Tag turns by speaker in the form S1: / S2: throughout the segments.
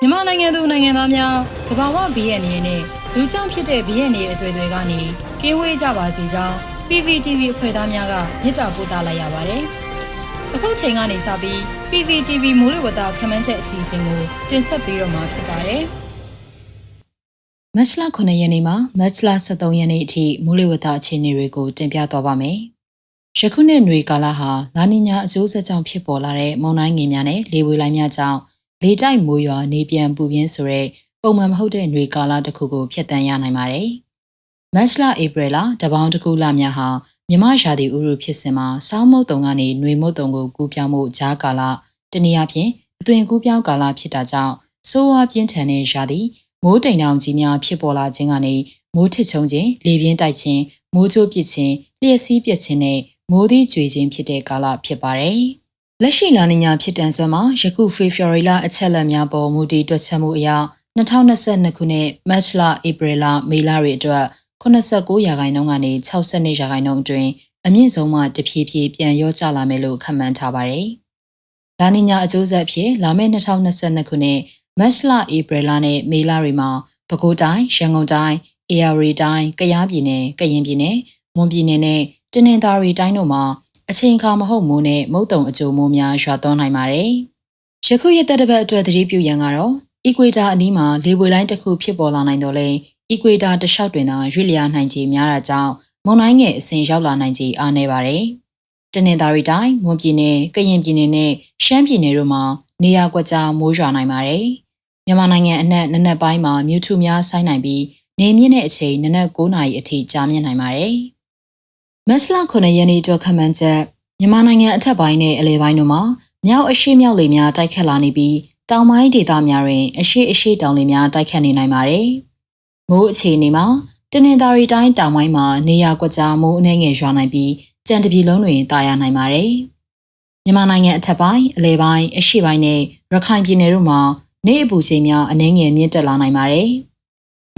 S1: မြန်မာနိုင်ငံသူနိုင်ငံသားများသဘာဝဘီရဲ့အနေနဲ့လူကြောင့်ဖြစ်တဲ့ဘီရဲ့နေအသွေးတွေကနေကင်းဝေးကြပါစေကြောင်း PPTV အဖွဲ့သားများကမြစ်တာပို့သလိုက်ရပါတယ်။အခုချိန်ကနေစပြီး PPTV မူလဝတ္တခမ်းမ်းချက်အစီအစဉ်ကိုတင်ဆက်ပေးတော့မှာဖြစ်ပါတယ်။မတ်လ9ရက်နေ့မှာမတ်လ13ရက်နေ့အထိမူလဝတ္တအခြေအနေတွေကိုတင်ပြသွားပါမယ်။ယခုနှစ်ຫນွေကာလဟာလာနီညာအကျိုးဆက်ကြောင့်ဖြစ်ပေါ်လာတဲ့မုန်တိုင်းငင်များနဲ့လေဝေလိုင်းများကြောင့် လေတိုက်မိုးရွာနေပြန်ပူပြင်းဆိုတဲ့ပုံမှန်မဟုတ်တဲ့ຫນွေကာလတစ်ခုကိုဖျက်ဆီးရနိုင်ပါတယ်။မတ်လဧပြီလတပေါင်းတစ်ခုလများဟာမြမရာသီဥတုဖြစ်စဉ်မှာစောင်းမုတ်တုံကနေຫນွေမုတ်တုံကိုကူးပြောင်းမှုဂျားကာလတနည်းအားဖြင့်အသွင်ကူးပြောင်းကာလဖြစ်တာကြောင့်ဆိုးဝါးပြင်းထန်တဲ့ရာသီမိုးတိမ်တောင်ကြီးများဖြစ်ပေါ်လာခြင်းကနေမိုးထစ်ချုံခြင်းလေပြင်းတိုက်ခြင်းမိုးချိုးပစ်ခြင်းလျှက်စီးပစ်ခြင်းနဲ့မိုးသီးကြွေခြင်းဖြစ်တဲ့ကာလဖြစ်ပါတယ်။ လက်ရှိလာနေညာဖြစ်တန်ဆွမ်းမှာယခုဖေဖော်ဝါရီလအချက်အလက်များပေါ်မူတည်တွက်ချက်မှုအရ2022ခုနှစ်မတ်လဧပြီလမေလတွေအတွက်89ရာခိုင်နှုန်းကနေ62ရာခိုင်နှုန်းအတွင်းအမြင့်ဆုံးမှတဖြည်းဖြည်းပြန်ရောကျလာမယ်လို့ခန့်မှန်းထားပါတယ်။လာနီညာအကျိုးဆက်အဖြစ်လာမယ့်2022ခုနှစ်မတ်လဧပြီလနဲ့မေလတွေမှာပဲခူးတိုင်းရန်ကုန်တိုင်းအေရရီတိုင်းကယားပြည်နယ်ကရင်ပြည်နယ်မွန်ပြည်နယ်နဲ့တနင်္သာရီတိုင်းတို့မှာ အချိန်အခါမဟုတ်မိုးနဲ့မုတ်တုံအကျိုးမိုးများရွာသွန်းနိုင်ပါတယ်။ယခုရက်သက်တစ်ပတ်အတွက်သတိပြုရန်ကတော့အီကွေတာအနီးမှာလေပွေလိုင်းတစ်ခုဖြစ်ပေါ်လာနိုင်တော့လေအီကွေတာတစ်လျှောက်တွင်သာရွေ့လျားနိုင်ခြေများတာကြောင့်မုန်တိုင်းငယ်အစဉ်ရောက်လာနိုင်ခြေအားနည်းပါတယ်။တနင်္သာရီတိုင်းမွန်ပြည်နယ်ကရင်ပြည်နယ်နဲ့ရှမ်းပြည်နယ်တို့မှာနေရာကွက်ကြားမိုးရွာနိုင်ပါတယ်။မြန်မာနိုင်ငံအနှံ့နနက်ပိုင်းမှာမြူထူများဆိုင်းနိုင်ပြီးနေမြင့်တဲ့အချိန်နနက်9:00နာရီအထိကြာမြင့်နိုင်ပါတယ်။ မတ်လ9ရက်နေ့တော့ခမှန်ချက်မြန်မာနိုင်ငံအထက်ပိုင်းနဲ့အလယ်ပိုင်းတို့မှာမြောက်အရှေ့မြောက်လေများတိုက်ခတ်လာနေပြီးတောင်ပိုင်းဒေသများတွင် အရှိအရှိတောင်လေများတိုက်ခတ်နေနိုင်ပါတယ်။မိုးအခြေအနေမှာတနင်္သာရီတိုင်းတောင်ပိုင်းမှာနေရာကွက်ကြားမိုးအနှဲငယ်ရွာနိုင်ပြီးကြံတပြည်လုံးတွင်တာယာနိုင်ပါတယ်။မြန်မာနိုင်ငံအထက်ပိုင်းအလဲပိုင်းအရှေ့ပိုင်းနဲ့ရခိုင်ပြည်နယ်တို့မှာနေ့အပူချိန်များအနှဲငယ်မြင့်တက်လာနိုင်ပါတယ်။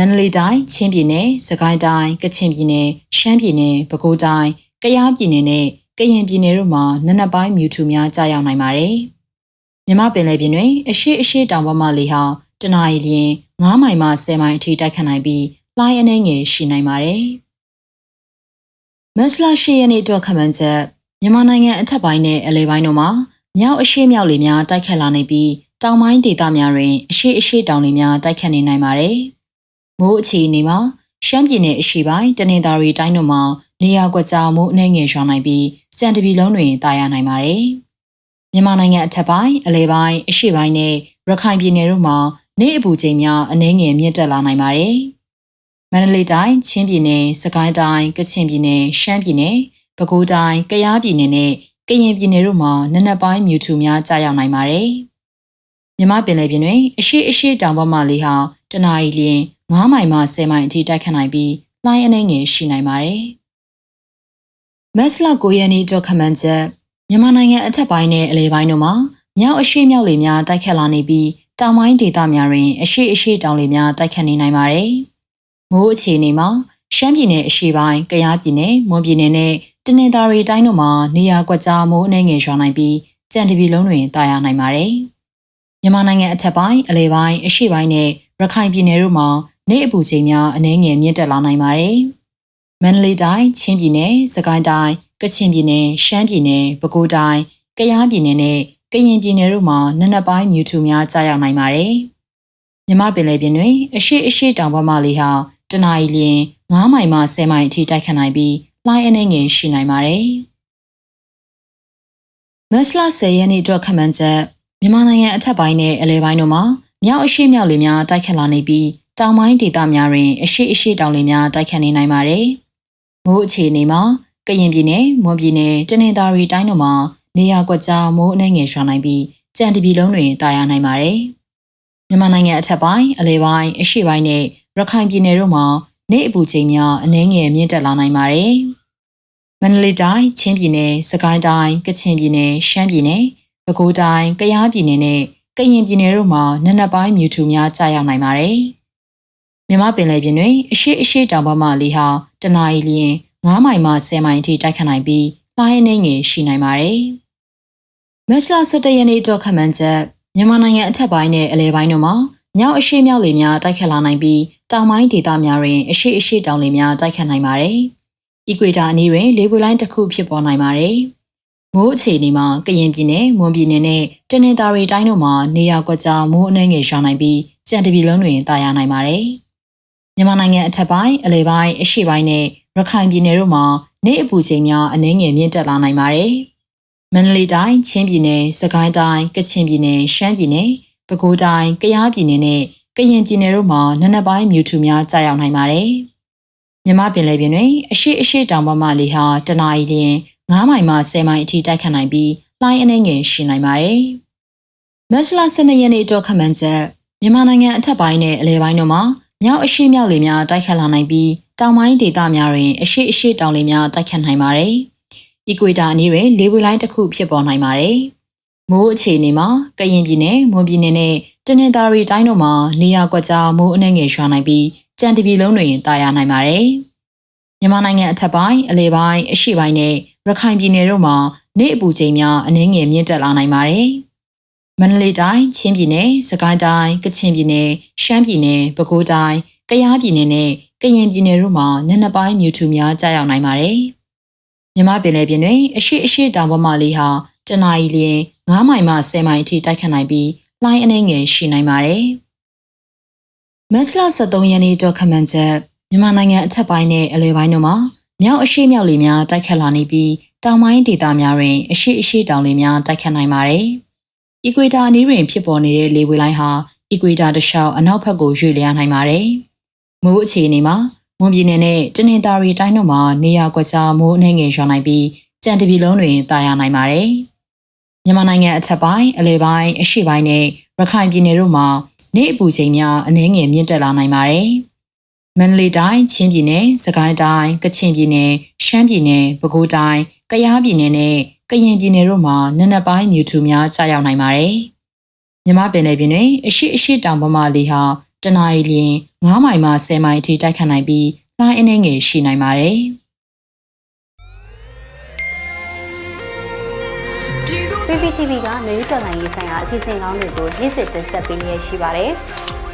S1: မန္တလေးတိုင်း၊ချင်းပြည်နယ်၊စကိုင်းတိုင်း၊ကချင်ပြည်နယ်၊ရှမ်းပြည်နယ်၊ပဲခူးတိုင်း၊ကယားပြည်နယ်နဲ့ကရင်ပြည်နယ်တို့မှာနနက်ပိုင်းမြူထူများကြာရောက်နိုင်ပါတယ်။မြမပင်လယ်ပြင်တွင်အရှိအရှိတောင်ပေါ်မှလေဟာတနအီလျင်9မိုင်မှ10မိုင်အထိတိုက်ခတ်နိုင်ပြီးလှိုင်းအနေငယ်ရှိနိုင်ပါတယ်။မက်စလာရှိရနေ့အတွက်ခမှန်ချက်မြန်မာနိုင်ငံအထက်ပိုင်းနဲ့အလဲပိုင်းတို့မှာမြောက်အရှိမြောက်လေများတိုက်ခတ်လာနေပြီးတောင်ပိုင်းဒေသများတွင်အရှိအရှိတောင်လေများတိုက်ခတ်နေနိုင်ပါတယ်။ မိုးအခြေအနေမှာရှမ်းပြည်နယ်အရှိပိုင်းတနင်္သာရီတိုင်းတို့မှာနေရာကွက်ကြားမိုးအနှဲငယ်ရွာနိုင်ပြီးကြံတပြည်လုံးတွင်တာယာနိုင်ပါတယ်။မြန်မာနိုင်ငံအထက်ပိုင်းအလဲပိုင်းအရှေ့ပိုင်းနဲ့ရခိုင်ပြည်နယ်တို့မှာနေ့အပူချိန်များအနည်းငယ်မြင့်တက်လာနိုင်ပါတယ်။မန္တလေးတိုင်း၊ချင်းပြည်နယ်၊စကိုင်းတိုင်း၊ကချင်ပြည်နယ်၊ရှမ်းပြည်နယ်၊ပဲခူးတိုင်း၊ကယားပြည်နယ်နဲ့ကရင်ပြည်နယ်တို့မှာနနက်ပိုင်းမြူထူများကြာရောက်နိုင်ပါတယ်။မြမပင်လယ်ပြင်တွင်အရှိအရှိတောင်ပေါ်မှလေဟာတနအီလျင် 9မိုင်မှ10မိုင်အထိတိုက်ခတ်နိုင်ပြီးလှိုင်းအနှဲငယ်ရှိနိုင်ပါတယ်။မက်စလာ9ရက်နေ့တော့ခမန်ချက်မြန်မာနိုင်ငံအထက်ပိုင်းနဲ့အလဲပိုင်းတို့မှာမြောက်အရှိမြောက်လေများတိုက်ခတ်လာနေပြီးတောင်ပိုင်းဒေသများတွင်အရှိအရှိတောင်လေများတိုက်ခတ်နေနိုင်ပါတယ်။မိုးအခြေအနေမှာရှမ်းပြည်နယ်အရှေ့ပိုင်း၊ကယားပြည်နယ်၊မွန်ပြည်နယ်နဲ့တနင်္သာရီတိုင်းတို့မှာနေရာကွက်ကြားမိုးအနှဲငယ်ရွာနိုင်ပြီးကြံတပြည်လုံးတွင်တာယာနိုင်ပါတယ်။မြန်မာနိုင်ငံအထက်ပိုင်းအလဲပိုင်းအရှေ့ပိုင်းနဲ့ရခိုင်ပြည်နယ်တို့မှာ နေ့အပူချိန်များအနည်းငယ်မြင့်တက်လာနိုင်ပါတယ်။မန္တလေးတိုင်း၊ချင်းပြည်နယ်၊စကိုင်းတိုင်းကချင်ပြည်နယ်၊ရှမ်းပြည်နယ်၊ပဲခူးတိုင်း၊ကယားပြည်နယ်နဲ့ကရင်ပြည်နယ်တို့မှာနနက်ပိုင်းမြူထူများကြာရောက်နိုင်ပါတယ်။မြမပင်လယ်ပြင်တွင်အရှိအရှိတောင်ဘက်မှလေဟာတနအီလျင်9မိုင်မှ10မိုင်အထိတိုက်ခတ်နိုင်ပြီးလှိုင်းအနေငယ်ရှိနိုင်ပါတယ်။မက်စလာ10ရက်နေ့အတွက်ခန့်မှန်းချက်မြန်မာနိုင်ငံအထက်ပိုင်းနဲ့အလဲပိုင်းတို့မှာမြောက်အရှိမြောက်လေများတိုက်ခတ်လာနေပြီး တောင်ပိုင်းဒေသများတွင် အရှိအရှိတောင်လေများတိုက်ခတ်နေနိုင်ပါတယ်။မိုးအခြေအနေမှာကရင်ပြည်နယ်မွန်ပြည်နယ်တနင်္သာရီတိုင်းတို့မှာနေရာကွက်ကြားမိုးအနှဲငယ်ရွာနိုင်ပြီးကြံတပြည်လုံးတွင်တာယာနိုင်ပါတယ်။မြန်မာနိုင်ငံအထက်ပိုင်းအလဲပိုင်းအရှေ့ပိုင်းနဲ့ရခိုင်ပြည်နယ်တို့မှာနေ့အပူချိန်များအနှဲငယ်မြင့်တက်လာနိုင်ပါတယ်။မန္တလေးတိုင်းချင်းပြည်နယ်စကိုင်းတိုင်းကချင်ပြည်နယ်ရှမ်းပြည်နယ်ပဲခူးတိုင်းကယားပြည်နယ်နဲ့ကရင်ပြည်နယ်တို့မှာနနက်ပိုင်းမြူထူများကြာရောက်နိုင်ပါတယ်။ မြမပင်လယ်ပြင်တွင်အရှိအရှိတောင်ပေါ်မှလေဟာတနအီလျင်9မိုင်မှ10မိုင်အထိတိုက်ခတ်နိုင်ပြီးလှိုင်းနှင်းငယ်ရှိနိုင်ပါတယ်။မက်စလာ17ရက်နေ့တော့ခမှန်ချက်မမြန်မာနိုင်ငံအထက်ပိုင်းနဲ့အလဲပိုင်းတို့မှာမြောက်အရှေ့မြောက်လေများတိုက်ခတ်လာနိုင်ပြီးတောင်ပိုင်းဒေသများတွင်အရှေ့အရှေ့တောင်လေများတိုက်ခတ်နိုင်ပါတယ်။အီကွေတာအနီးတွင်လေပွေလိုင်းတစ်ခုဖြစ်ပေါ်နိုင်ပါတယ်။မိုးအခြေအနေမှာကရင်ပြည်နယ်၊မွန်ပြည်နယ်နဲ့တနင်္သာရီတိုင်းတို့မှာနေရာကွက်ကြားမိုးအနှဲငယ်ရွာနိုင်ပြီးကြံတပြည်လုံးတွင်တာယာနိုင်ပါတယ်။ မြန်မာနိုင်ငံအထက်ပိုင်းအလဲပိုင်းအရှေ့ပိုင်းနဲ့ရခိုင်ပြည်နယ်တို့မှာနေ့အပူချိန်များအနှဲငယ်မြင့်တက်လာနိုင်ပါတယ်။မန္တလေးတိုင်း၊ချင်းပြည်နယ်၊စကိုင်းတိုင်း၊ကချင်ပြည်နယ်၊ရှမ်းပြည်နယ်၊ပဲခူးတိုင်း၊ကယားပြည်နယ်နဲ့ကရင်ပြည်နယ်တို့မှာနံနက်ပိုင်းမြူထူများကြာရောက်နိုင်ပါတယ်။မြမပင်လယ်ပြင်တွင်အရှိအရှိတောင်ပေါ်မှလေဟာတနအီလျင်9မိုင်မှ10မိုင်အထိတိုက်ခတ်နိုင်ပြီးလှိုင်းအနှဲငယ်ရှိနိုင်ပါတယ်။မက်စလာ12ရက်နေ့တော့ခမန်ချက်မြန်မာနိုင်ငံအထက်ပိုင်းနဲ့အလဲပိုင်းတို့မှာ မြောက်အရှိမြောက်လေများတိုက်ခတ်လာနိုင်ပြီးတောင်ပိုင်းဒေသများတွင်အရှိအရှိတောင်လေများတိုက်ခတ်နိုင်ပါတယ်။အီကွေတာအနီးတွင်လေပွေလိုင်းတစ်ခုဖြစ်ပေါ်နိုင်ပါတယ်။မိုးအခြေအနေမှာကရင်ပြည်နယ်၊မွန်ပြည်နယ်နဲ့တနင်္သာရီတိုင်းတို့မှာနေရာကွက်ကြားမိုးအနှဲငယ်ရွာနိုင်ပြီးကြံတပြည်လုံးတွင်တာယာနိုင်ပါတယ်။မြန်မာနိုင်ငံအထက်ပိုင်းအလဲပိုင်းအရှေ့ပိုင်းနဲ့ရခိုင်ပြည်နယ်တို့မှာနေ့အပူချိန်များအနည်းငယ်မြင့်တက်လာနိုင်ပါတယ်။ မန္တလေးတိုင်း၊ချင်းပြည်နယ်၊စကိုင်းတိုင်း၊ကချင်ပြည်နယ်၊ရှမ်းပြည်နယ်၊ပဲခူးတိုင်း၊ကယားပြည်နယ်နဲ့ကရင်ပြည်နယ်တို့မှာနံနက်ပိုင်းမြူထူများကြာရောက်နိုင်ပါတယ်။မြမပင်လယ်ပြင်တွင်အရှိအရှိတောင်ပေါ်မှလေဟာတနအီလျင်9မိုင်မှ10မိုင်အထိတိုက်ခတ်နိုင်ပြီးလှိုင်းအနှဲငယ်ရှိနိုင်ပါတယ်။မက်လ73ရက်နေ့တော့ခမန်ချက်မြန်မာနိုင်ငံအထက်ပိုင်းနဲ့အလဲပိုင်းတို့မှာမြောက်အရှိမြောက်လေများတိုက်ခတ်လာနေပြီးတောင်ပိုင်းဒေသများတွင်အရှိအရှိတောင်လေများတိုက်ခတ်နိုင်ပါတယ်။ အီကွေတာအနီးတွင်ဖြစ်ပေါ်နေတဲ့လေဝေလိုင်းဟာအီကွေတာတစ်လျှောက်အနောက်ဘက်ကိုရွေ့လျားနိုင်ပါတယ်။မိုးအခြေအနေမှာမွန်ပြည်နယ်နဲ့တနင်္သာရီတိုင်းတို့မှာနေရာကွက်ကြားမိုးအနှဲငယ်ရွာနိုင်ပြီးကြံတပြည်လုံးတွင်တာယာနိုင်ပါတယ်။မြန်မာနိုင်ငံအထက်ပိုင်းအလဲပိုင်းအရှေ့ပိုင်းနဲ့ရခိုင်ပြည်နယ်တို့မှာနေ့အပူချိန်များအနည်းငယ်မြင့်တက်လာနိုင်ပါတယ်။မန္တလေးတိုင်း၊ချင်းပြည်နယ်၊စကိုင်းတိုင်း၊ကချင်ပြည်နယ်၊ရှမ်းပြည်နယ်၊ပဲခူးတိုင်း၊ ကယားပြည်နယ်နဲ့ကရင်ပြည်နယ်တို့မှာနံနက်ပိုင်းမြူထူများကြာရောက်နိုင်ပါတယ်။မြမပင်လယ်ပြင်တွင်အရှိအရှိတောင်ပေါ်မှလေဟာတနအီလျင်9မိုင်မှ10မိုင်အထိတိုက်ခတ်နိုင်ပြီးလှိုင်းအနှဲငယ်ရှိနိုင်ပါတယ်။
S2: PPTV ကမျိုးတော်လိုင်းရေးဆိုင်ရာအစီအစဉ်ကောင်းတွေကိုနေ့စဉ်တင်ဆက်ပေးနေရရှိပါတယ်။